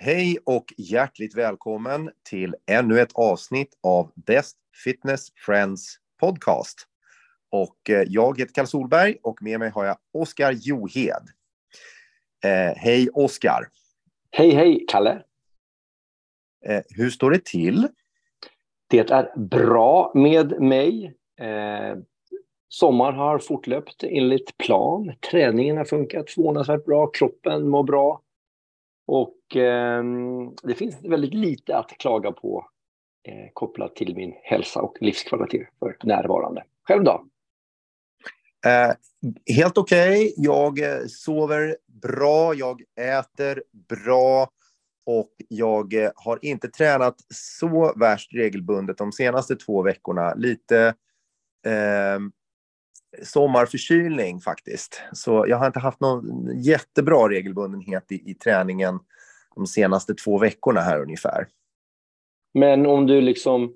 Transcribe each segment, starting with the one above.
Hej och hjärtligt välkommen till ännu ett avsnitt av Best Fitness Friends Podcast. Och eh, jag heter Kalle Solberg och med mig har jag Oskar Johed. Eh, hej Oskar! Hej hej Kalle! Eh, hur står det till? Det är bra med mig. Eh, sommaren har fortlöpt enligt plan. Träningen har funkat förvånansvärt bra. Kroppen mår bra. Och eh, det finns väldigt lite att klaga på eh, kopplat till min hälsa och livskvalitet för närvarande. Själv då? Eh, helt okej. Okay. Jag eh, sover bra, jag äter bra och jag eh, har inte tränat så värst regelbundet de senaste två veckorna. Lite eh, sommarförkylning faktiskt. Så jag har inte haft någon jättebra regelbundenhet i, i träningen de senaste två veckorna här ungefär. Men om du liksom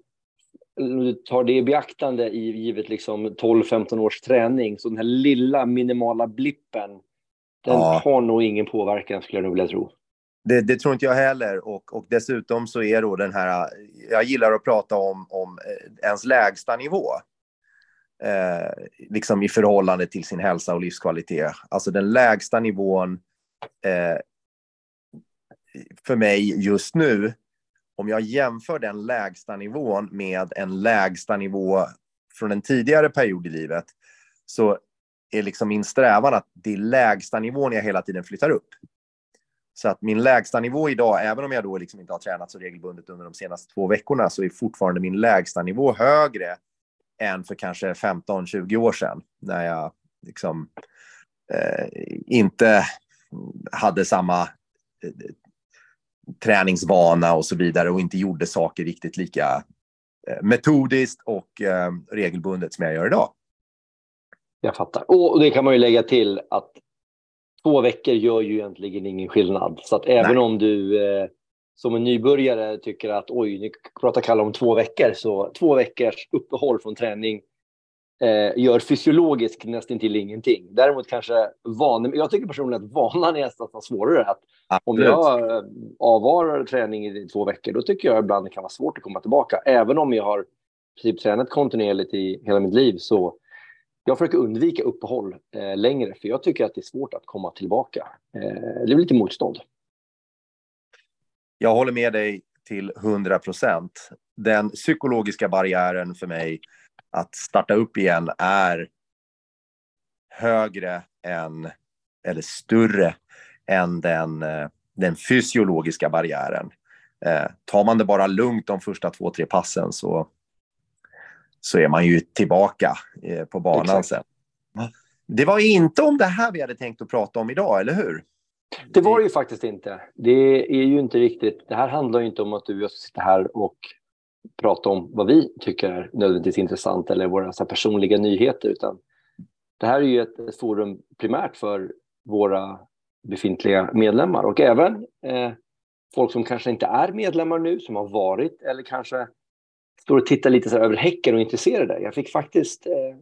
du tar det i beaktande i givet liksom 12-15 års träning, så den här lilla minimala blippen, den ja. har nog ingen påverkan skulle jag nog vilja tro. Det, det, tror inte jag heller. Och, och dessutom så är då den här... Jag gillar att prata om, om eh, ens lägsta nivå. Eh, liksom i förhållande till sin hälsa och livskvalitet. Alltså den lägsta nivån eh, för mig just nu, om jag jämför den lägsta nivån med en lägsta nivå från en tidigare period i livet, så är liksom min strävan att det är lägsta nivån jag hela tiden flyttar upp. Så att min lägsta nivå idag, även om jag då liksom inte har tränat så regelbundet under de senaste två veckorna, så är fortfarande min lägsta nivå högre än för kanske 15-20 år sedan, när jag liksom eh, inte hade samma eh, träningsvana och så vidare och inte gjorde saker riktigt lika eh, metodiskt och eh, regelbundet som jag gör idag. Jag fattar. Och det kan man ju lägga till att två veckor gör ju egentligen ingen skillnad. Så att även Nej. om du som en nybörjare tycker att oj, nu pratar Kalle om två veckor, så två veckors uppehåll från träning eh, gör fysiologiskt nästan till ingenting. Däremot kanske vanan, jag tycker personligen att vanan är nästan svårare. Att om jag eh, avvarar träning i två veckor, då tycker jag ibland det kan vara svårt att komma tillbaka. Även om jag har typ tränat kontinuerligt i hela mitt liv så jag försöker undvika uppehåll eh, längre, för jag tycker att det är svårt att komma tillbaka. Eh, det blir lite motstånd. Jag håller med dig till 100 procent. Den psykologiska barriären för mig att starta upp igen är högre än, eller större än den, eh, den fysiologiska barriären. Eh, tar man det bara lugnt de första två, tre passen så, så är man ju tillbaka eh, på banan Exakt. sen. Det var inte om det här vi hade tänkt att prata om idag, eller hur? Det var det ju faktiskt inte. Det är ju inte riktigt. Det här handlar ju inte om att du och jag ska sitta här och prata om vad vi tycker är nödvändigtvis intressant eller våra så personliga nyheter, utan det här är ju ett, forum primärt för våra befintliga medlemmar och även eh, folk som kanske inte är medlemmar nu, som har varit eller kanske står och tittar lite så över häcken och är intresserade. Jag fick faktiskt eh,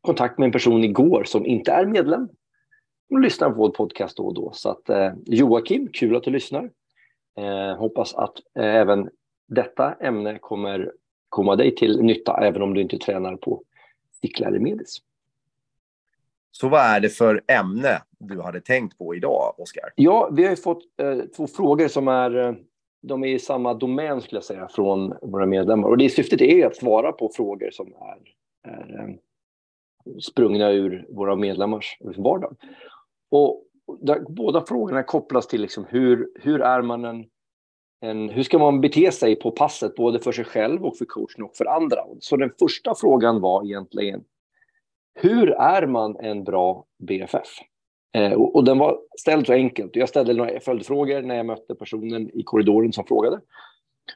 kontakt med en person igår som inte är medlem och lyssnar på vår podcast då och då. Så att eh, Joakim, kul att du lyssnar. Eh, hoppas att eh, även detta ämne kommer komma dig till nytta även om du inte tränar på eller Medis. Så vad är det för ämne du hade tänkt på idag, Oskar? Ja, vi har fått eh, två frågor som är, eh, de är i samma domän skulle jag säga, från våra medlemmar. Och det syftet är att svara på frågor som är, är eh, sprungna ur våra medlemmars vardag. Och där, båda frågorna kopplas till liksom hur, hur är man en en, hur ska man bete sig på passet, både för sig själv och för coachen och för andra? Så den första frågan var egentligen, hur är man en bra BFF? Eh, och, och, den var ställd så enkelt. Jag ställde några följdfrågor när jag mötte personen i korridoren som frågade.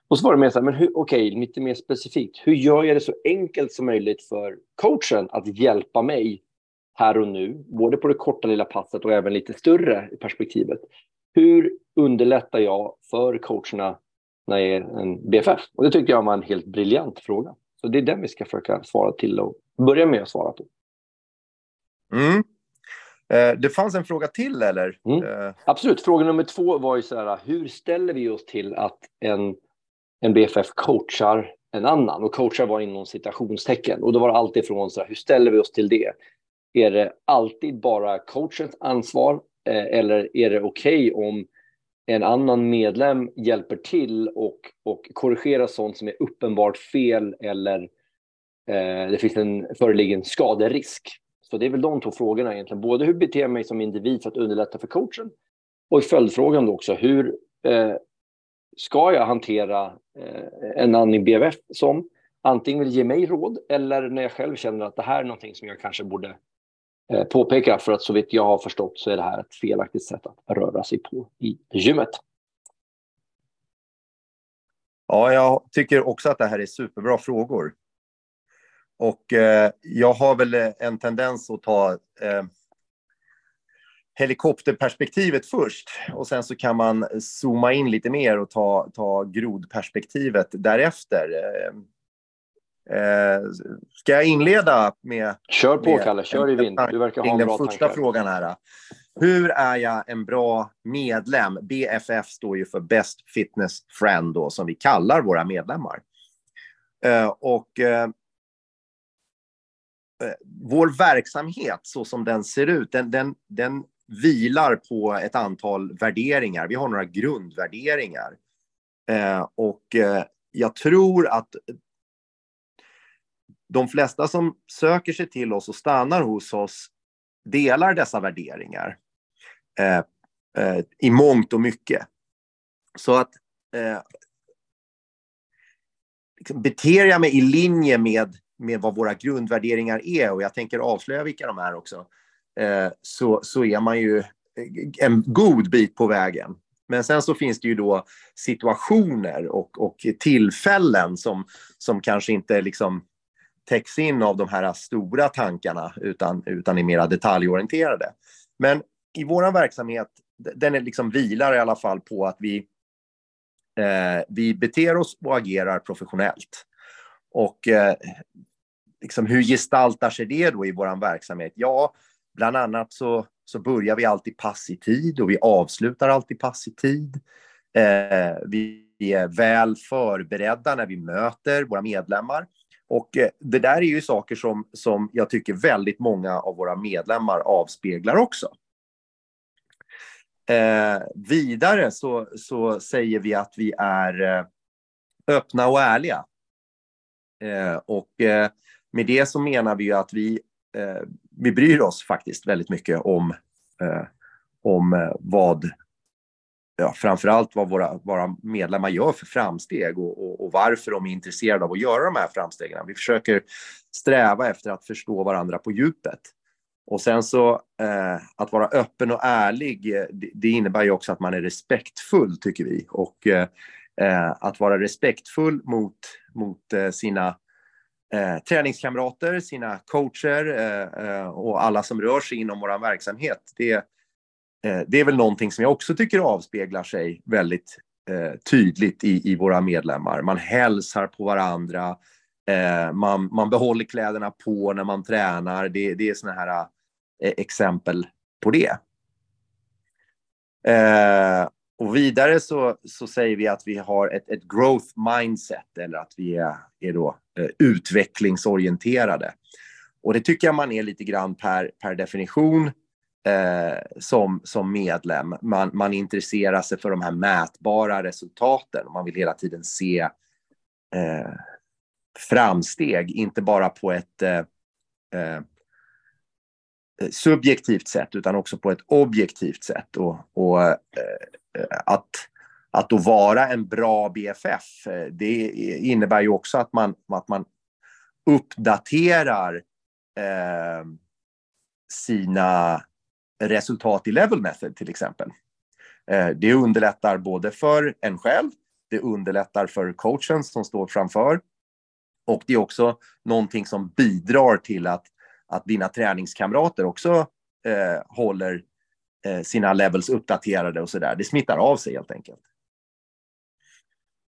Och så var det mer så här, men okej, okay, lite mer specifikt. Hur gör jag det så enkelt som möjligt för coachen att hjälpa mig här och nu, både på det korta lilla passet och även lite större i perspektivet? Hur underlättar jag för coacherna när jag är en BFF? Och det tycker jag var en helt briljant fråga. Så det är den vi ska försöka svara till och börja med att svara på. Mm. Eh, det fanns en fråga till, eller? Mm. Eh. Absolut. Fråga nummer två var ju så här, hur ställer vi oss till att en, en BFF coachar en annan? Och coachar var inom citationstecken. Och då var det alltid från så här, hur ställer vi oss till det? Är det alltid bara coachens ansvar? Eh, eller är det okej okay om en annan medlem hjälper till och, och korrigerar sånt som är uppenbart fel eller eh, det finns en föreliggande skaderisk? Så det är väl de två frågorna egentligen. Både hur beter jag mig som individ för att underlätta för coachen och i följdfrågan då också hur eh, ska jag hantera eh, en annan i BVF som antingen vill ge mig råd eller när jag själv känner att det här är någonting som jag kanske borde Eh, påpeka för att så vitt jag har förstått så är det här ett felaktigt sätt att röra sig på i gymmet. Ja, jag tycker också att det här är superbra frågor. Och eh, jag har väl eh, en tendens att ta eh, helikopterperspektivet först och sen så kan man zooma in lite mer och ta, ta grodperspektivet därefter. Eh, Eh, eh ska jag inleda med... Kör på, med, Kalle. Kör i vind. Du verkar ha en bra den första tankar. frågan här. Hur är jag en bra medlem? BFF står ju för Best Fitness Friend, då, som vi kallar våra medlemmar. Uh, och uh, Eh, vår verksamhet så som den ser ut, den, den, den vilar på ett antal värderingar. Vi har några grundvärderingar. Eh, och eh, jag tror att de flesta som söker sig till oss och stannar hos oss delar dessa värderingar eh, eh i mångt och mycket. Så att eh, liksom beter jag mig i linje med med vad våra grundvärderingar är, och jag tänker avslöja vilka de är också, eh, så, så är man ju eh, en god bit på vägen. Men sen så finns det ju då situationer och, och tillfällen som, som kanske inte liksom täcks in av de här stora tankarna utan, utan är mera detaljorienterade. Men i vår verksamhet, den är liksom vilar i alla fall på att vi, eh, vi beter oss och agerar professionellt. Och eh, liksom, hur gestaltar sig det då i vår verksamhet? Ja, bland annat så, så börjar vi alltid pass i tid och vi avslutar alltid pass i tid. Eh, vi är väl förberedda när vi möter våra medlemmar. Och eh, det där är ju saker som, som jag tycker väldigt många av våra medlemmar avspeglar också. Eh, vidare så, så säger vi att vi är eh, öppna och ärliga. Eh, och eh, med det så menar vi ju att vi, eh, vi bryr oss faktiskt väldigt mycket om, eh, om eh, vad, ja, framförallt vad våra, våra medlemmar gör för framsteg och, och, och, varför de är intresserade av att göra de här framstegen. Vi försöker sträva efter att förstå varandra på djupet. Och sen så eh, att vara öppen och ärlig, eh, det, det, innebär ju också att man är respektfull, tycker vi. Och eh, eh att vara respektfull mot, mot eh, sina eh, träningskamrater, sina coacher eh, eh och alla som rör sig inom vår verksamhet. Det, eh, det är väl någonting som jag också tycker avspeglar sig väldigt eh, tydligt i, i våra medlemmar. Man hälsar på varandra, eh, man, man behåller kläderna på när man tränar. Det, det är sådana här eh, exempel på det. Eh, och vidare så, så säger vi att vi har ett, ett growth mindset eller att vi är, är då, eh, utvecklingsorienterade. Och det tycker jag man är lite grann per, per definition eh, som, som medlem. Man, man intresserar sig för de här mätbara resultaten. Man vill hela tiden se eh, framsteg, inte bara på ett eh, eh subjektivt sätt utan också på ett objektivt sätt. Och, och eh, att, att då vara en bra BFF, eh, det innebär ju också att man, att man uppdaterar eh, sina resultat i level method till exempel. Eh, det underlättar både för en själv, det underlättar för coachen som står framför och det är också någonting som bidrar till att, att dina träningskamrater också eh, håller eh, sina levels uppdaterade och så där. Det smittar av sig helt enkelt.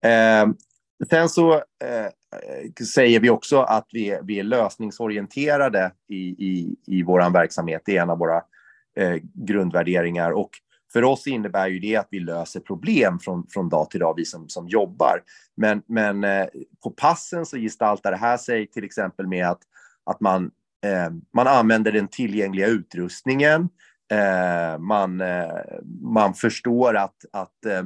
Eh, sen så eh, säger vi också att vi är, vi är lösningsorienterade i, i, i vår verksamhet. Det är en av våra eh, grundvärderingar. Och för oss innebär ju det att vi löser problem från, från dag till dag, vi som, som jobbar. Men, men eh, på passen så gestaltar det här sig till exempel med att, att man, eh, man använder den tillgängliga utrustningen. Eh, man, eh, man förstår att, att eh,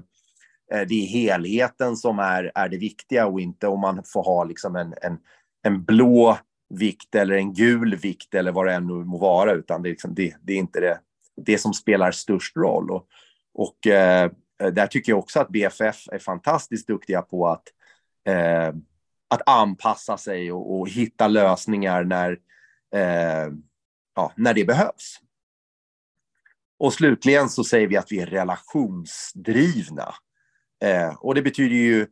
eh det är helheten som är, är det viktiga och inte om man får ha liksom en, en, en blå vikt eller en gul vikt eller vad det än må vara, utan det är, liksom, det, det är inte det, det som spelar störst roll. Och, och eh, där tycker jag också att BFF är fantastiskt duktiga på att, eh, att anpassa sig och, och hitta lösningar när, eh, ja, när det behövs. Och slutligen så säger vi att vi är relationsdrivna. Eh, och det betyder ju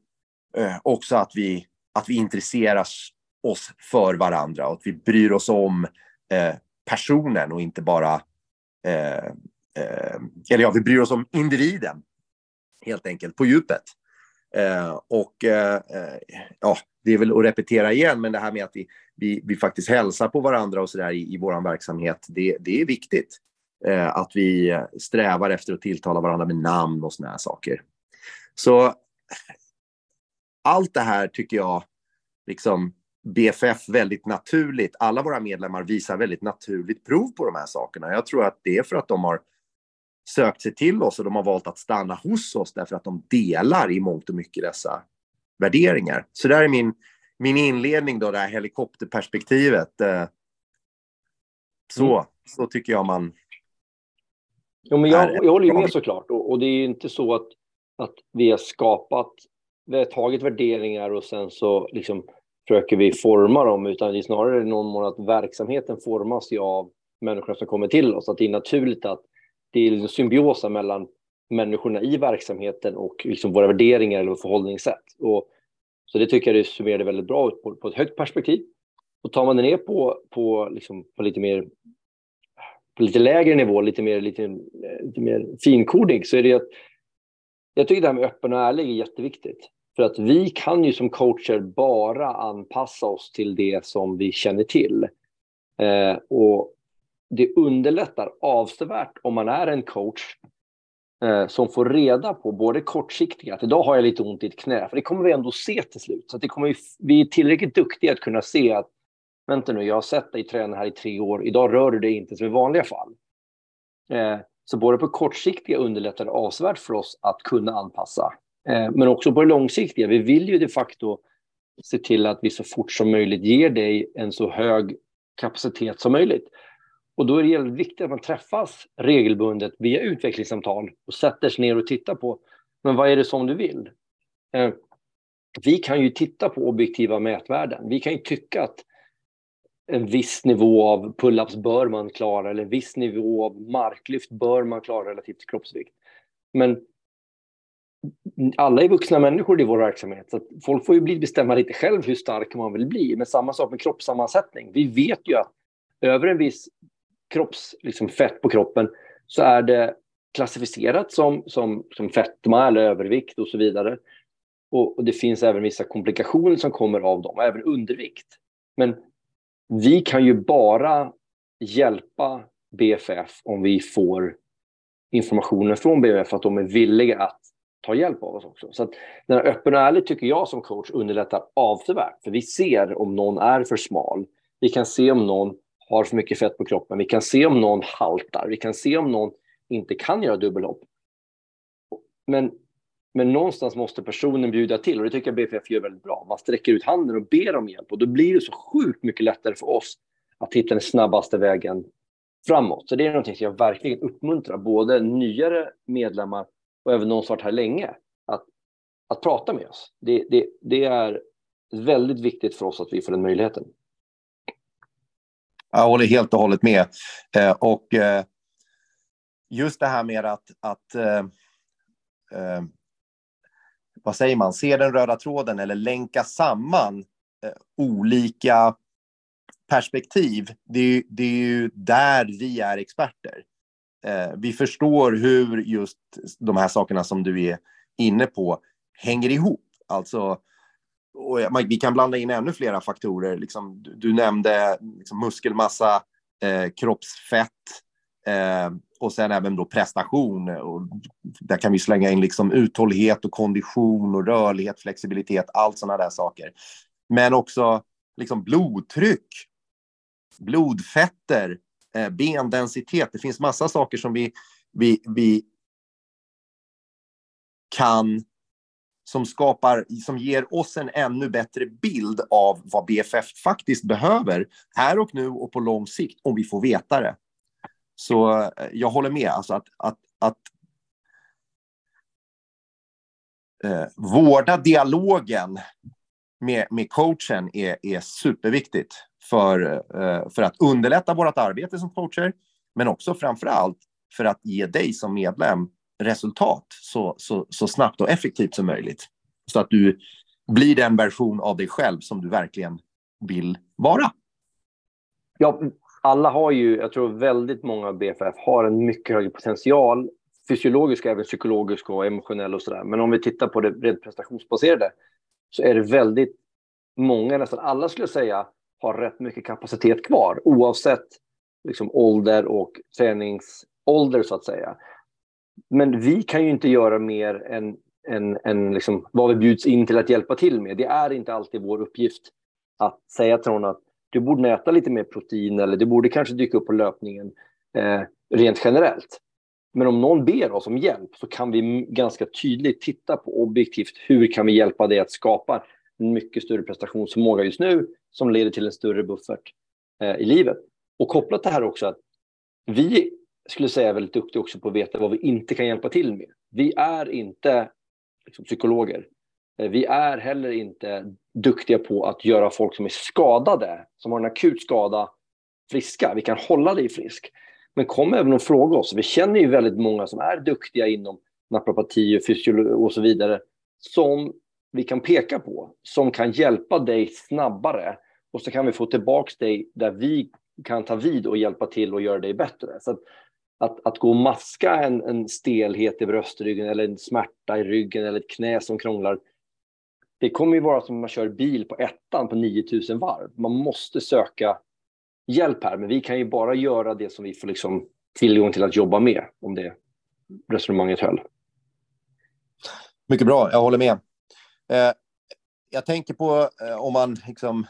eh, också att vi, att vi intresserar oss för varandra och att vi bryr oss om eh, personen och inte bara Eh, eh, eller ja, vi bryr oss om individen helt enkelt på djupet. Eh, och eh, eh ja, det är väl att repetera igen, men det här med att vi, vi, vi faktiskt hälsar på varandra och så där i, i vår verksamhet, det, det är viktigt. Eh, att vi strävar efter att tilltala varandra med namn och såna här saker. Så allt det här tycker jag liksom BFF väldigt naturligt, alla våra medlemmar visar väldigt naturligt prov på de här sakerna. Jag tror att det är för att de har sökt sig till oss och de har valt att stanna hos oss därför att de delar i mångt och mycket dessa värderingar. Så där är min, min inledning då, det här helikopterperspektivet. Eh, så, mm. så tycker jag man... Jo, men jag, jag håller ju med såklart och, och det är ju inte så att, att vi har skapat, vi har tagit värderingar och sen så liksom försöker vi forma dem, utan det är snarare någon mån att verksamheten formas ju av människorna som kommer till oss. Att det är naturligt att det är liksom symbiosa mellan människorna i verksamheten och liksom våra värderingar eller förhållningssätt. Och, så det tycker jag det summerar det väldigt bra ut på, på, ett högt perspektiv. Och tar man det ner på, på, liksom, på lite mer på lite lägre nivå, lite mer, lite, lite mer finkodning, så är det att jag tycker det här med öppen och ärlig är jätteviktigt. För att vi kan ju som coacher bara anpassa oss till det som vi känner till. Eh, och det underlättar avsevärt om man är en coach eh, som får reda på både kortsiktiga, att idag har jag lite ont i ett knä, för det kommer vi ändå se till slut. Så det kommer vi, vi är tillräckligt duktiga att kunna se att vänta nu, jag har sett dig träna här i tre år, idag rör du dig inte som i vanliga fall. Eh, så både på kortsiktiga underlättar det avsevärt för oss att kunna anpassa Eh, men också på det långsiktiga. Vi vill ju de facto se till att vi så fort som möjligt ger dig en så hög kapacitet som möjligt. Och då är det väldigt viktigt att man träffas regelbundet via utvecklingssamtal och sätter sig ner och tittar på men vad är det som du vill? Eh, vi kan ju titta på objektiva mätvärden. Vi kan ju tycka att en viss nivå av pull-ups bör man klara eller en viss nivå av marklyft bör man klara relativt till kroppsvikt. Men alla är vuxna människor i vår verksamhet, så folk får ju bli, bestämma lite själv hur stark man vill bli. Men samma sak med kroppssammansättning. Vi vet ju att över en viss kroppsfett liksom på kroppen så är det klassificerat som, som, som fetma eller övervikt och så vidare. Och, och, det finns även vissa komplikationer som kommer av dem, även undervikt. Men vi kan ju bara hjälpa BFF om vi får informationen från BFF att de är villiga att ta hjälp av oss också. Så att den här öppen och ärlig tycker jag som coach underlättar avsevärt. För vi ser om någon är för smal. Vi kan se om någon har för mycket fett på kroppen. Vi kan se om någon haltar. Vi kan se om någon inte kan göra dubbelhopp. Men, men någonstans måste personen bjuda till och det tycker jag BFF gör väldigt bra. Man sträcker ut handen och ber om hjälp och då blir det så sjukt mycket lättare för oss att hitta den snabbaste vägen framåt. Så det är någonting som jag verkligen uppmuntrar både nyare medlemmar och även de som varit här länge, att, att prata med oss. Det, det, det är väldigt viktigt för oss att vi får den möjligheten. Jag håller helt och hållet med. Eh, och eh, just det här med att, att eh, eh vad säger man, se den röda tråden eller länka samman eh, olika perspektiv. Det är, det är ju där vi är experter Eh, vi förstår hur just de här sakerna som du är inne på hänger ihop. Alltså, och vi kan blanda in ännu flera faktorer. Liksom, du, du nämnde liksom muskelmassa, eh, kroppsfett, eh, och sen även då prestation. Och där kan vi slänga in liksom uthållighet och kondition och rörlighet, flexibilitet, allt sådana där saker. Men också liksom blodtryck, blodfetter, eh, Eh, bendensitet. Det finns massa saker som vi, vi, vi kan som skapar, som ger oss en ännu bättre bild av vad BFF faktiskt behöver här och nu och på lång sikt om vi får veta det. Så eh, jag håller med, alltså att, att, att eh, vårda dialogen med, med coachen är, är superviktigt för, eh, för att underlätta vårt arbete som coacher, men också framför allt för att ge dig som medlem resultat så, så, så snabbt och effektivt som möjligt. Så att du blir den version av dig själv som du verkligen vill vara. Ja, alla har ju, jag tror väldigt många BFF har en mycket högre potential, fysiologisk, även psykologisk och emotionell och sådär. Men om vi tittar på det rent prestationsbaserade så är det väldigt många, nästan alla skulle jag säga, har rätt mycket kapacitet kvar oavsett liksom, ålder och träningsålder så att säga. Men vi kan ju inte göra mer än, än, än liksom, vad vi bjuds in till att hjälpa till med. Det är inte alltid vår uppgift att säga till någon att du borde äta lite mer protein eller du borde kanske dyka upp på löpningen eh, rent generellt. Men om någon ber oss om hjälp så kan vi ganska tydligt titta på objektivt hur kan vi hjälpa dig att skapa en mycket större prestationsförmåga just nu som leder till en större buffert eh, i livet. Och kopplat till det här också att vi skulle säga är väldigt duktiga också på att veta vad vi inte kan hjälpa till med. Vi är inte liksom, psykologer. Eh, vi är heller inte duktiga på att göra folk som är skadade, som har en akut skada, friska. Vi kan hålla dig frisk. Men kom även och fråga oss. Vi känner ju väldigt många som är duktiga inom naprapati och fysiologi och så vidare som vi kan peka på, som kan hjälpa dig snabbare och så kan vi få tillbaka dig där vi kan ta vid och hjälpa till och göra dig bättre. Så att, att, att gå och maska en, en stelhet i bröstryggen eller en smärta i ryggen eller ett knä som krånglar, det kommer ju vara som man kör bil på ettan på 9000 varv. Man måste söka hjälp här, men vi kan ju bara göra det som vi får liksom tillgång till att jobba med, om det resonemanget höll. Mycket bra, jag håller med. Eh, jag tänker på eh, om man liksom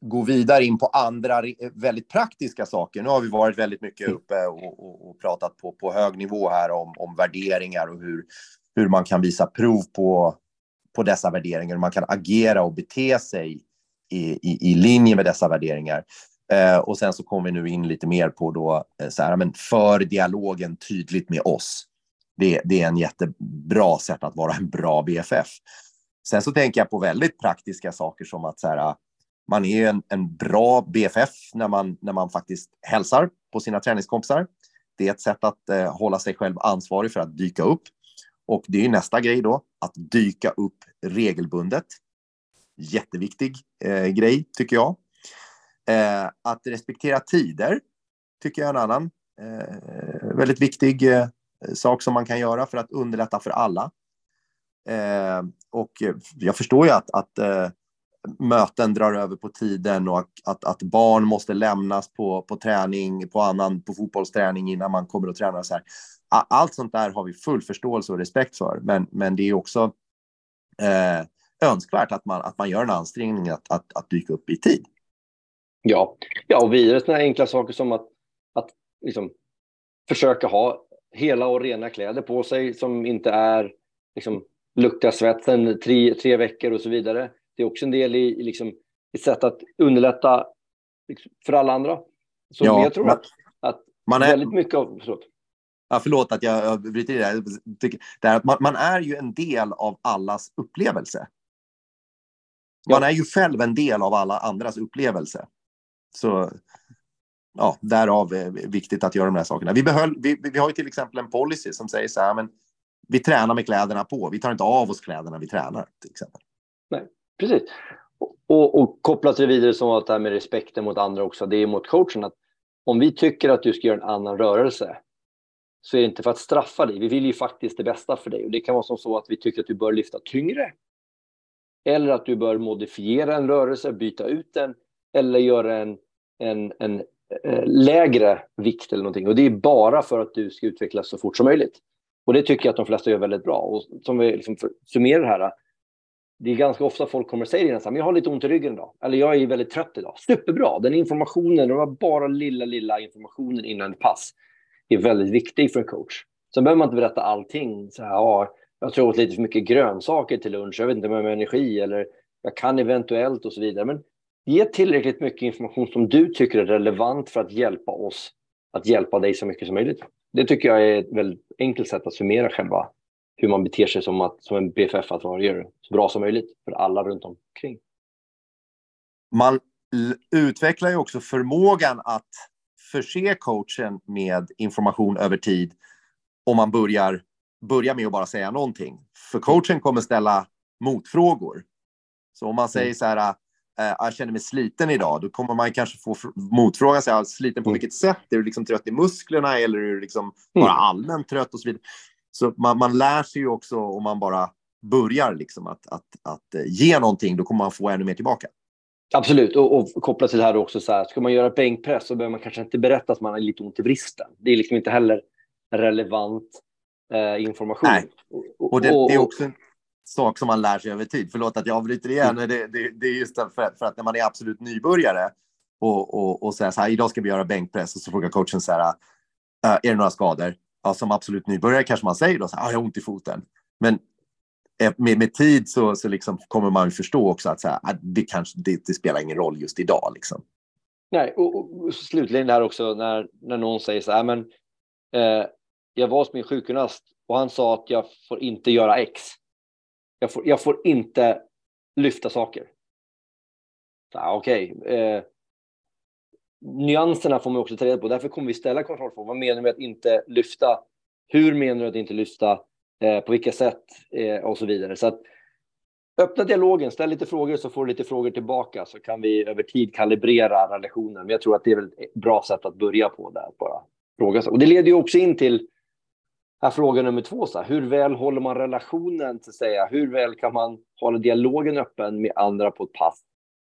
går vidare in på andra väldigt praktiska saker. Nu har vi varit väldigt mycket uppe och, och, och pratat på, på hög nivå här om, om värderingar och hur, hur man kan visa prov på, på dessa värderingar, hur man kan agera och bete sig i, i, i linje med dessa värderingar. Eh, och sen så kommer vi nu in lite mer på då, eh, så här, men för dialogen tydligt med oss. Det, det är en jättebra sätt att vara en bra BFF. Sen så tänker jag på väldigt praktiska saker som att så här, man är en, en bra BFF när man, när man faktiskt hälsar på sina träningskompisar. Det är ett sätt att eh, hålla sig själv ansvarig för att dyka upp. Och det är nästa grej då, att dyka upp regelbundet. Jätteviktig eh, grej, tycker jag. Eh, att respektera tider tycker jag är en annan eh, väldigt viktig eh, Eh, sak som man kan göra för att underlätta för alla. Eh, och jag förstår ju att, att eh, möten drar över på tiden och att, att barn måste lämnas på, på träning, på annan, på fotbollsträning innan man kommer och tränar. Så här. Allt sånt där har vi full förståelse och respekt för, men, men det är också eh, önskvärt att man, att man gör en ansträngning att, att, att dyka upp i tid. Ja, ja och vidare sådana enkla saker som att, att liksom, försöka ha hela och rena kläder på sig som inte är liksom, luktar svetten tre, tre veckor och så vidare. Det är också en del i, i, liksom, i sätt att underlätta liksom, för alla andra. Så ja, jag tror man, att, att man är, väldigt mycket av... Förlåt. Ja, förlåt att jag bryter i det. det är att man, man, är ju en del av allas upplevelse. Man ja. är ju själv en del av alla andras upplevelse. Så ja, därav är viktigt att göra de här sakerna. Vi, behöll, vi, vi har ju till exempel en policy som säger så här, men vi tränar med kläderna på. Vi tar inte av oss kläderna vi tränar till exempel. Nej, precis. Och, och kopplat det vidare som att det här med respekten mot andra också, det är mot coachen att om vi tycker att du ska göra en annan rörelse så är det inte för att straffa dig. Vi vill ju faktiskt det bästa för dig och det kan vara som så att vi tycker att du bör lyfta tyngre. Eller att du bör modifiera en rörelse, byta ut den eller göra en, en, en Eh, lägre vikt eller någonting. Och det är bara för att du ska utvecklas så fort som möjligt. Och det tycker jag att de flesta gör väldigt bra. Och som vi liksom summerar det här, eh, det är ganska ofta folk kommer och säger det, men jag har lite ont i ryggen idag. Eller jag är väldigt trött idag. Superbra, den informationen, den var bara lilla, lilla informationen innan ett pass är väldigt viktig för en coach. Sen behöver man inte berätta allting. Så här, ja, jag tror åt lite för mycket grönsaker till lunch, jag vet inte om jag har energi eller jag kan eventuellt och så vidare. Men ge tillräckligt mycket information som du tycker är relevant för att hjälpa oss att hjälpa dig så mycket som möjligt. Det tycker jag är ett väldigt enkelt sätt att summera själva hur man beter sig som, att, som en BFF, att vara, det så bra som möjligt för alla runt omkring. Man utvecklar ju också förmågan att förse coachen med information över tid om man börjar, börjar med att bara säga någonting. För coachen kommer ställa motfrågor. Så om man säger mm. så här, äh, jag känner mig sliten idag, då kommer man kanske få motfrågan, så här, sliten på mm. vilket sätt? Är du liksom trött i musklerna eller är du liksom bara mm. allmänt trött och så vidare? Så man, man lär sig ju också om man bara börjar liksom att, att, att eh, ge någonting, då kommer man få ännu mer tillbaka. Absolut, och, och kopplat till det här också, så här, ska man göra bänkpress så behöver man kanske inte berätta att man har lite ont i vristen. Det är liksom inte heller relevant eh, information. Nej. Och det, det, är också en sak som man lär sig över tid. Förlåt att jag avbryter igen, mm. det, det, det, är just för, för, att när man är absolut nybörjare och, och, och säger så här, idag ska vi göra bänkpress och så frågar coachen så här, äh, är det några skador? Ja, som absolut nybörjare kanske man säger då, så här, ah, jag har ont i foten. Men eh, med, med tid så, så liksom kommer man förstå också att så här, ah, det, kanske, det, det, spelar ingen roll just idag. Liksom. Nej, och, och, och slutligen där också när, när någon säger så här, men eh, jag var hos min sjukgymnast och han sa att jag får inte göra X. Jag får, jag får inte lyfta saker. Ah, okej. Okay. Eh, nyanserna får man också ta reda på. Därför kommer vi ställa kontrollfrågor. Vad menar du med att inte lyfta? Hur menar du att inte lyfta? Eh, på vilka sätt? Eh, och så vidare. Så att, öppna dialogen, ställ lite frågor så får du lite frågor tillbaka så kan vi över tid kalibrera relationen. Men jag tror att det är ett bra sätt att börja på där. Bara fråga. Och det leder ju också in till här fråga nummer två. Så här, hur väl håller man relationen? Så säga? Hur väl kan man hålla dialogen öppen med andra på ett pass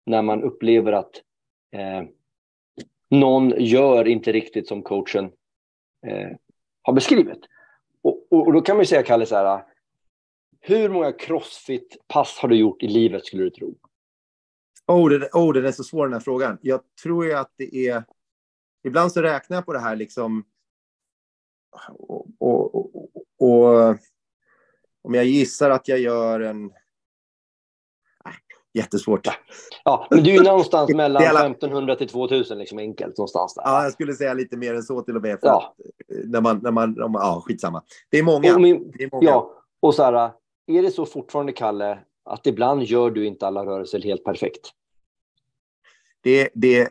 när man upplever att eh, någon gör inte riktigt som coachen eh, har beskrivit. Och, och, och, då kan man ju säga, Kalle, så här, hur många crossfit-pass har du gjort i livet skulle du tro? Oh, det, oh, det är så svår den här frågan. Jag tror ju att det är... Ibland så räknar jag på det här liksom... Och, och, och om jag gissar att jag gör en jättesvårt. Ja, men du är någonstans mellan alla... 1500 till 2000, liksom enkelt någonstans där. Ja, jag skulle säga lite mer än så till och med. För ja. Att, när man, när man, man, ja, skitsamma. Det är många. Min, det är många. Ja, och så här, är det så fortfarande, Kalle, att ibland gör du inte alla rörelser helt perfekt? Det, det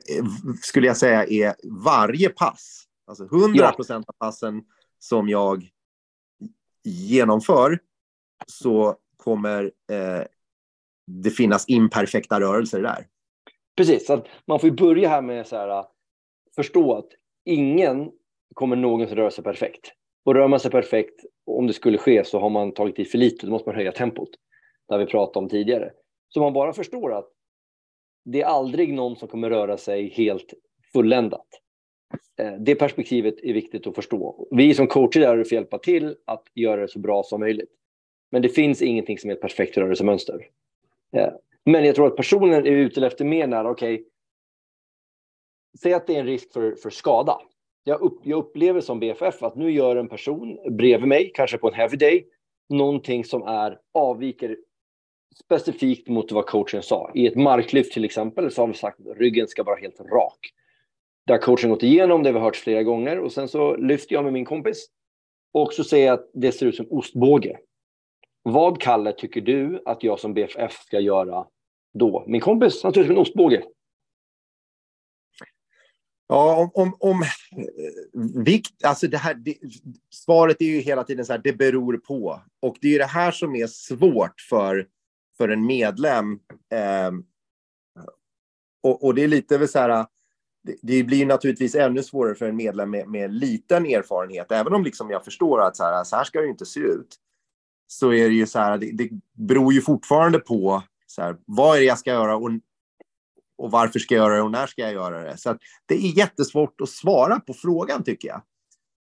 skulle jag säga är varje pass. Alltså 100 procent ja. av passen som jag genomför så kommer eh, det finnas imperfekta rörelser där. Precis, så man får börja här med så här, äh, förstå att ingen kommer någonsin röra sig perfekt. Och rör man sig perfekt, om det skulle ske, så har man tagit i för lite, då måste man höja tempot. Det har vi pratat om tidigare. Så man bara förstår att det är aldrig någon som kommer röra sig helt fulländat. Eh, det perspektivet är viktigt att förstå. Vi som coacher är för att hjälpa till att göra det så bra som möjligt. Men det finns ingenting som är ett perfekt rörelsemönster. Eh, men jag tror att personen är ute efter mer när, okej, okay, säg att det är en risk för, för skada. Jag, upp, jag upplever som BFF att nu gör en person bredvid mig, kanske på en heavy day, någonting som är avviker specifikt mot vad coachen sa. I ett marklyft till exempel så har vi sagt att ryggen ska vara helt rak där coachen gått igenom, det har vi hört flera gånger och sen så lyfter jag med min kompis och så säger jag att det ser ut som ostbåge. Vad, Kalle, tycker du att jag som BFF ska göra då? Min kompis, han ser ut som en ostbåge. Ja, om, om, om vikt, alltså det här, det, svaret är ju hela tiden så här, det beror på. Och det är det här som är svårt för, för en medlem. Eh, och, och, det är lite väl så här, det, blir naturligtvis ännu svårare för en medlem med, med liten erfarenhet, även om liksom jag förstår att så här, så här ska det inte se ut så är det ju så här, det, det beror ju fortfarande på så här, vad är det jag ska göra och och varför ska jag göra det och när ska jag göra det? Så det är jättesvårt att svara på frågan tycker jag.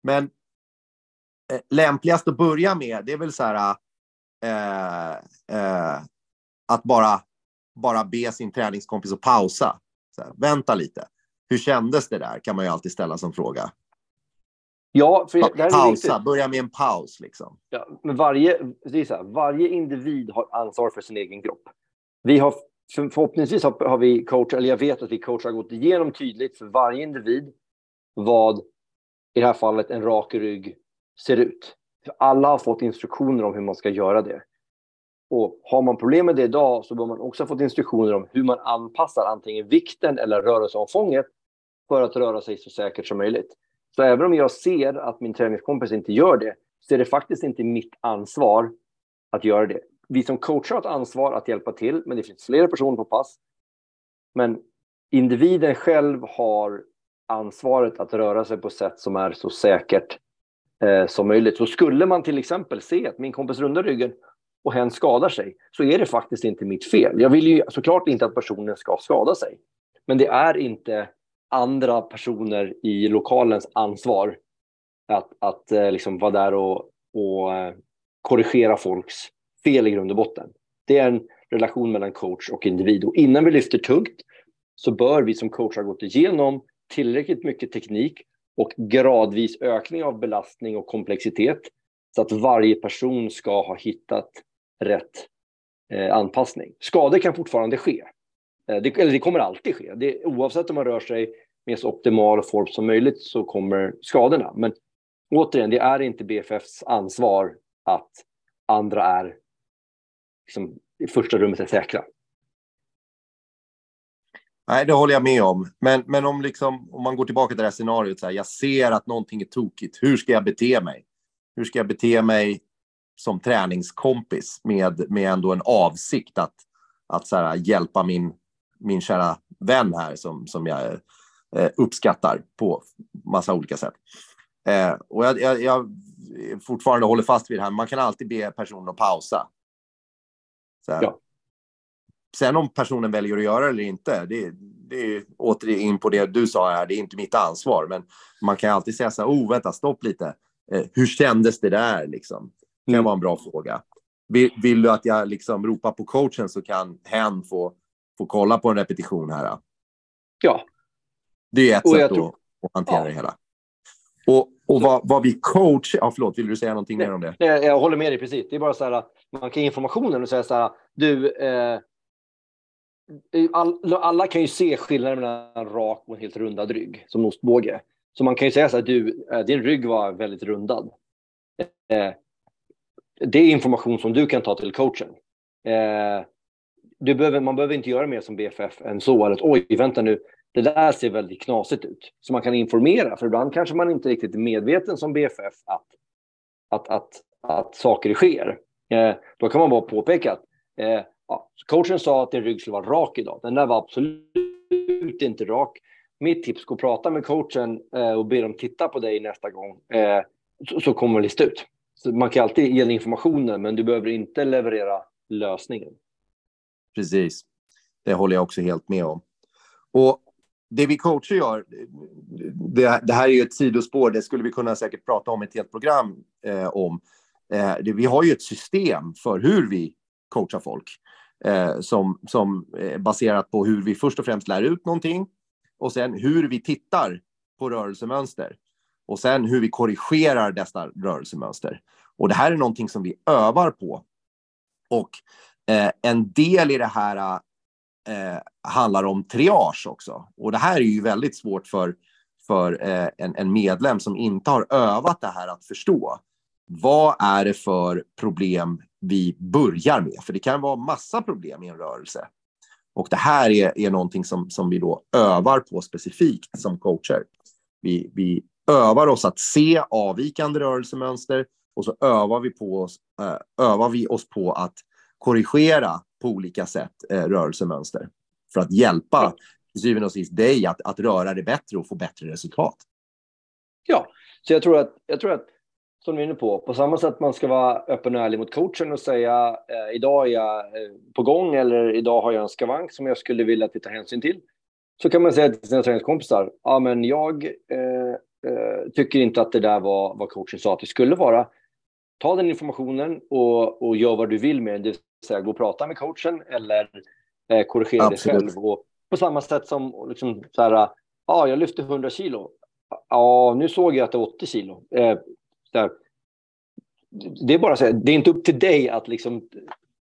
Men eh, lämpligast att börja med, det är väl så här eh, eh, att bara, bara be sin träningskompis att pausa. Här, vänta lite. Hur kändes det där? Kan man ju alltid ställa som fråga. Ja, för det här Pausa, är börja med en paus. Liksom. Ja, men varje, det är så här, varje individ har ansvar för sin egen kropp. Vi har, förhoppningsvis har, har vi coach, eller jag vet att vi coach har gått igenom tydligt för varje individ vad i det här fallet en rak rygg ser ut. För alla har fått instruktioner om hur man ska göra det. Och har man problem med det idag så bör man också ha fått instruktioner om hur man anpassar antingen vikten eller rörelseomfånget för att röra sig så säkert som möjligt. Så även om jag ser att min träningskompis inte gör det, så är det faktiskt inte mitt ansvar att göra det. Vi som coacher har ett ansvar att hjälpa till, men det finns flera personer på pass. Men individen själv har ansvaret att röra sig på sätt som är så säkert eh, som möjligt. Så skulle man till exempel se att min kompis rundar ryggen och hen skadar sig, så är det faktiskt inte mitt fel. Jag vill ju såklart inte att personen ska skada sig. Men det är inte andra personer i lokalens ansvar att, att eh, liksom vara där och, och eh, korrigera folks fel i grund och botten. Det är en relation mellan coach och individ. Och innan vi lyfter tungt så bör vi som coach ha gått igenom tillräckligt mycket teknik och gradvis ökning av belastning och komplexitet så att varje person ska ha hittat rätt eh, anpassning. Skador kan fortfarande ske. Eh, det, eller det kommer alltid ske. Det, oavsett om man rör sig med så optimal form som möjligt så kommer skadorna. Men återigen, det är inte BFFs ansvar att andra är liksom, i första rummet är säkra. Nej, det håller jag med om. Men, men om, liksom, om man går tillbaka till det här scenariot, så här, jag ser att någonting är tokigt. Hur ska jag bete mig? Hur ska jag bete mig som träningskompis med, med ändå en avsikt att, att så här, hjälpa min, min kära vän här som, som jag eh, uppskattar på massa olika sätt. Eh, och jag, jag, jag, fortfarande håller fast vid det här, man kan alltid be personen att pausa. Ja. Sen om personen väljer att göra det eller inte, det, det är återigen på det du sa här, det är inte mitt ansvar. Men man kan alltid säga så här, oh vänta, stopp lite. Eh, hur kändes det där liksom? Det kan mm. vara en bra fråga. Vill, vill, du att jag liksom ropar på coachen så kan hen få, få kolla på en repetition här? Ja. Det är ett sätt tror... att, att hantera ja. det hela. Och, och vad, vad vi coach... Ja, förlåt, vill du säga någonting nej, mer om det? Nej, jag håller med dig precis. Det är bara så här, man kan ge informationen och säga så här, du, eh, all, alla kan ju se skillnaden mellan en rak och en helt rundad rygg, som ostbåge. Så man kan ju säga så här, du, eh, din rygg var väldigt rundad. Eh, det är information som du kan ta till coachen. Du behöver, man behöver inte göra mer som BFF än så, eller att oj, vänta nu, det där ser väldigt knasigt ut. Så man kan informera, för ibland kanske man inte riktigt är medveten som BFF att, att, att, att saker sker. Eh, då kan man bara påpeka att eh, ja, coachen sa att din rygg skulle vara rak idag. Den där var absolut inte rak. Mitt tips, gå och prata med coachen eh, och be dem titta på dig nästa gång, eh, så, så, kommer det lista ut. Så man kan alltid ge informationen, men du behöver inte leverera lösningen. Precis. Det håller jag också helt med om. Och det vi coacher gör, det, det, här är ju ett sidospår, det skulle vi kunna säkert prata om ett helt program eh, om. Eh, det, vi har ju ett system för hur vi coachar folk eh, som, som är baserat på hur vi först och främst lär ut någonting och sen hur vi tittar på rörelsemönster och sen hur vi korrigerar dessa rörelsemönster. Och det här är någonting som vi övar på. Och eh, en del i det här eh, handlar om triage också. Och det här är ju väldigt svårt för, för eh, en, en, medlem som inte har övat det här att förstå. Vad är det för problem vi börjar med? För det kan vara massa problem i en rörelse. Och det här är, är någonting som, som vi då övar på specifikt som coacher. Vi, vi övar oss att se avvikande rörelsemönster och så övar vi, på oss, eh, övar vi oss på att korrigera på olika sätt eh, rörelsemönster för att hjälpa till syvende och sist dig att, att röra dig bättre och få bättre resultat. Ja, så jag tror att, jag tror att som du är inne på, på samma sätt man ska vara öppen och ärlig mot coachen och säga eh, idag är jag eh, på gång eller idag har jag en skavank som jag skulle vilja att vi tar hänsyn till. Så kan man säga till sina träningskompisar, ja men jag eh, eh, tycker inte att det där var vad coachen sa att det skulle vara. Ta den informationen och, och gör vad du vill med den, det vill säga gå och prata med coachen eller eh, korrigera Absolut. dig själv. Och på samma sätt som liksom, så här, ja, jag lyfte 100 kilo. Ja, nu såg jag att det var 80 kilo. Eh, det är bara så här, det är inte upp till dig att liksom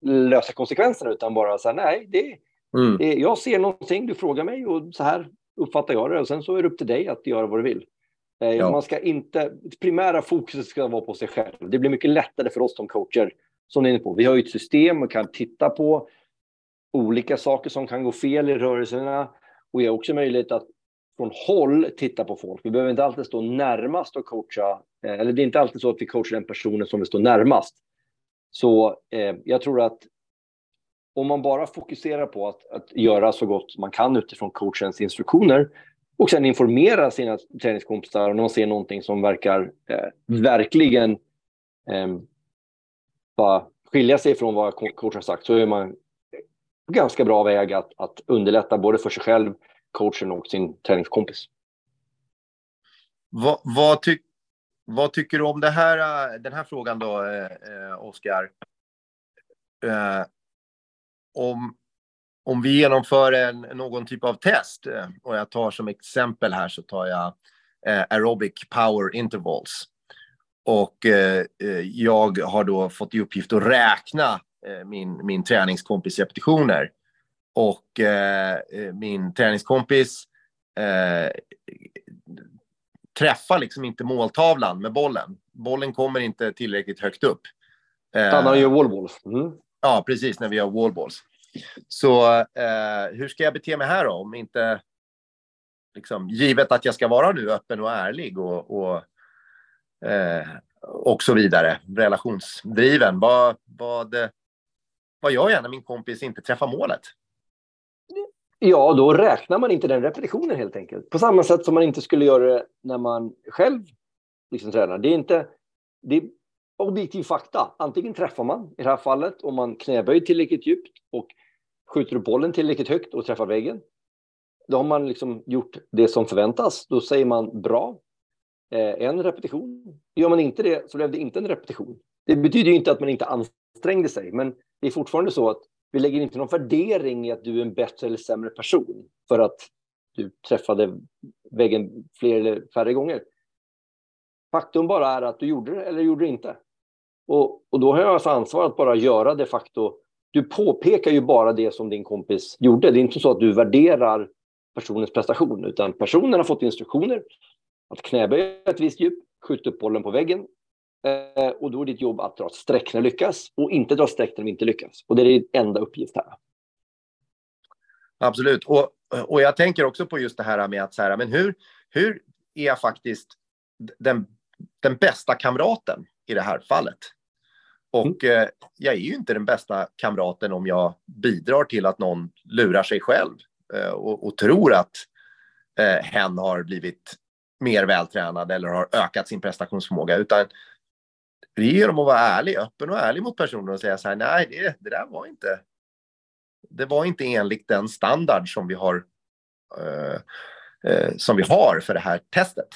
lösa konsekvenserna utan bara så här, nej, det, mm. det, jag ser någonting, du frågar mig och så här uppfattar jag det och sen så är det upp till dig att göra vad du vill. Eh, ja. Man ska inte, primära fokuset ska vara på sig själv. Det blir mycket lättare för oss som coacher, som ni är inne på. Vi har ju ett system och kan titta på olika saker som kan gå fel i rörelserna och vi har också möjlighet att från håll titta på folk. Vi behöver inte alltid stå närmast och coacha, eh, eller det är inte alltid så att vi coachar den personen som vi står närmast. Så eh, jag tror att om man bara fokuserar på att, att göra så gott man kan utifrån coachens instruktioner och sen informera sina träningskompisar när man ser någonting som verkar eh, verkligen eh, bara skilja sig från vad coachen har sagt så är man på ganska bra väg att, att underlätta både för sig själv coachen och sin träningskompis. Vad, vad, tyck, vad tycker du om det här, den här frågan då, eh, eh Oskar? Eh, om, om vi genomför en, någon typ av test, eh, och jag tar som exempel här så tar jag eh, aerobic power intervals. Och eh, eh, jag har då fått i uppgift att räkna min, min träningskompis repetitioner och eh, eh, min träningskompis eh, träffar liksom inte måltavlan med bollen. Bollen kommer inte tillräckligt högt upp. Eh, han gör wallballs. Mm. Ja, precis, när vi gör wallballs. Så eh, hur ska jag bete mig här då? Om inte, liksom, givet att jag ska vara nu öppen och ärlig och, och, eh, och så vidare, relationsdriven. Vad, vad, eh, vad gör jag när min kompis inte träffar målet? Ja, då räknar man inte den repetitionen helt enkelt. På samma sätt som man inte skulle göra det när man själv liksom tränar. Det är inte det är objektiv fakta. Antingen träffar man, i det här fallet, om man knäböjer tillräckligt djupt och skjuter upp bollen tillräckligt högt och träffar väggen. Då har man liksom gjort det som förväntas. Då säger man bra, Eh, en repetition. Gör man inte det så blev det inte en repetition. Det betyder ju inte att man inte ansträngde sig, men det är fortfarande så att vi lägger inte någon värdering i att du är en bättre eller sämre person för att du träffade väggen fler eller färre gånger. Faktum bara är att du gjorde det eller gjorde det inte. Och, och då har jag alltså ansvar att bara göra de facto. Du påpekar ju bara det som din kompis gjorde. Det är inte så att du värderar personens prestation, utan personen har fått instruktioner att knäböja ett visst djup, skjuta upp bollen på väggen, Eh, och då är ditt jobb att dra streck när du lyckas och inte dra streck när du inte lyckas. Och det är din enda uppgift här. Absolut. Och, och jag tänker också på just det här med att så här, men hur, hur är jag faktiskt den, den bästa kamraten i det här fallet? Och mm. eh, jag är ju inte den bästa kamraten om jag bidrar till att någon lurar sig själv eh, och, och, tror att eh, hen har blivit mer vältränad eller har ökat sin prestationsförmåga. Utan det är genom att vara ärlig, öppen och ärlig mot personen och säga så här, nej, det, det där var inte, det var inte enligt den standard som vi har, eh, eh, som vi har för det här testet.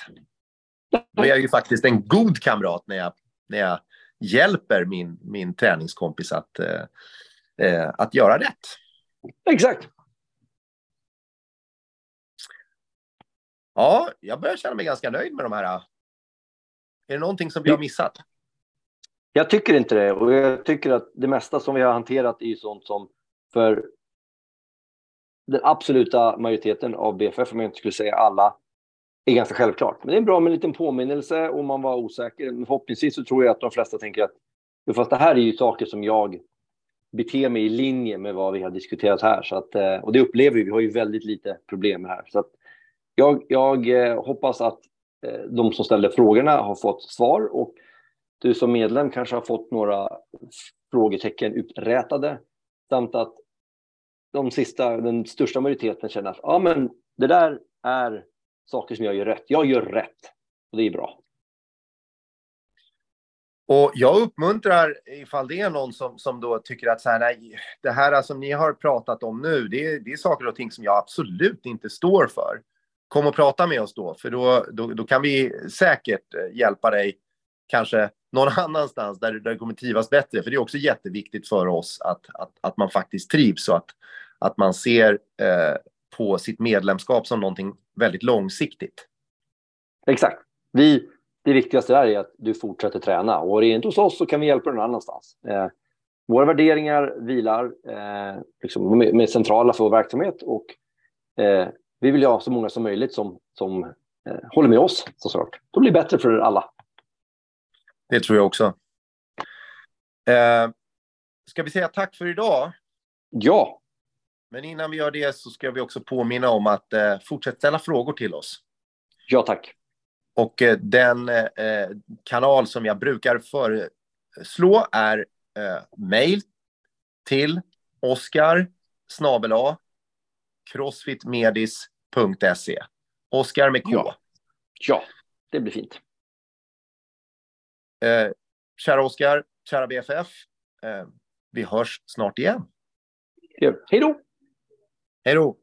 Då är jag ju faktiskt en god kamrat när jag, när jag hjälper min, min träningskompis att, eh, eh att göra rätt. Exakt. Ja, jag börjar känna mig ganska nöjd med de här. Är det någonting som vi har missat? Jag tycker inte det och jag tycker att det mesta som vi har hanterat är sånt som för den absoluta majoriteten av BFF, om jag inte skulle säga alla, är ganska självklart. Men det är bra med en liten påminnelse om man var osäker. Men förhoppningsvis så tror jag att de flesta tänker att fast det här är ju saker som jag beter mig i linje med vad vi har diskuterat här. Så att, eh, och det upplever vi, vi har ju väldigt lite problem här. Så att jag, jag eh, hoppas att eh, de som ställde frågorna har fått svar och du som medlem kanske har fått några frågetecken uträtade samt att de sista, den största majoriteten känner att ja, men det där är saker som jag gör rätt. Jag gör rätt och det är bra. Och jag uppmuntrar, ifall det är någon som, som då tycker att så här, nej, det här som ni har pratat om nu, det, det är saker och ting som jag absolut inte står för. Kom och prata med oss då, för då, då, då kan vi säkert eh, hjälpa dig, kanske någon annanstans där, där du kommer trivas bättre. För det är också jätteviktigt för oss att, att, att man faktiskt trivs och att, att man ser eh, på sitt medlemskap som någonting väldigt långsiktigt. Exakt. Vi, det viktigaste är att du fortsätter träna. Och är det inte hos oss så kan vi hjälpa dig någon annanstans. Eh, våra värderingar vilar eh, liksom med, med, centrala för vår verksamhet och eh, vi vill ha så många som möjligt som, som eh, håller med oss såklart. Då blir det bättre för alla. Det tror jag också. Eh, ska vi säga tack för idag? Ja. Men innan vi gör det så ska vi också påminna om att eh, fortsätta ställa frågor till oss. Ja, tack. Och eh, den eh, kanal som jag brukar föreslå är eh, mail till Oskar snabel crossfitmedis.se. Oskar med K. Ja. ja, det blir fint. Eh, kära Oskar, kära BFF, eh, vi hörs snart igen. Hej då! Hej då!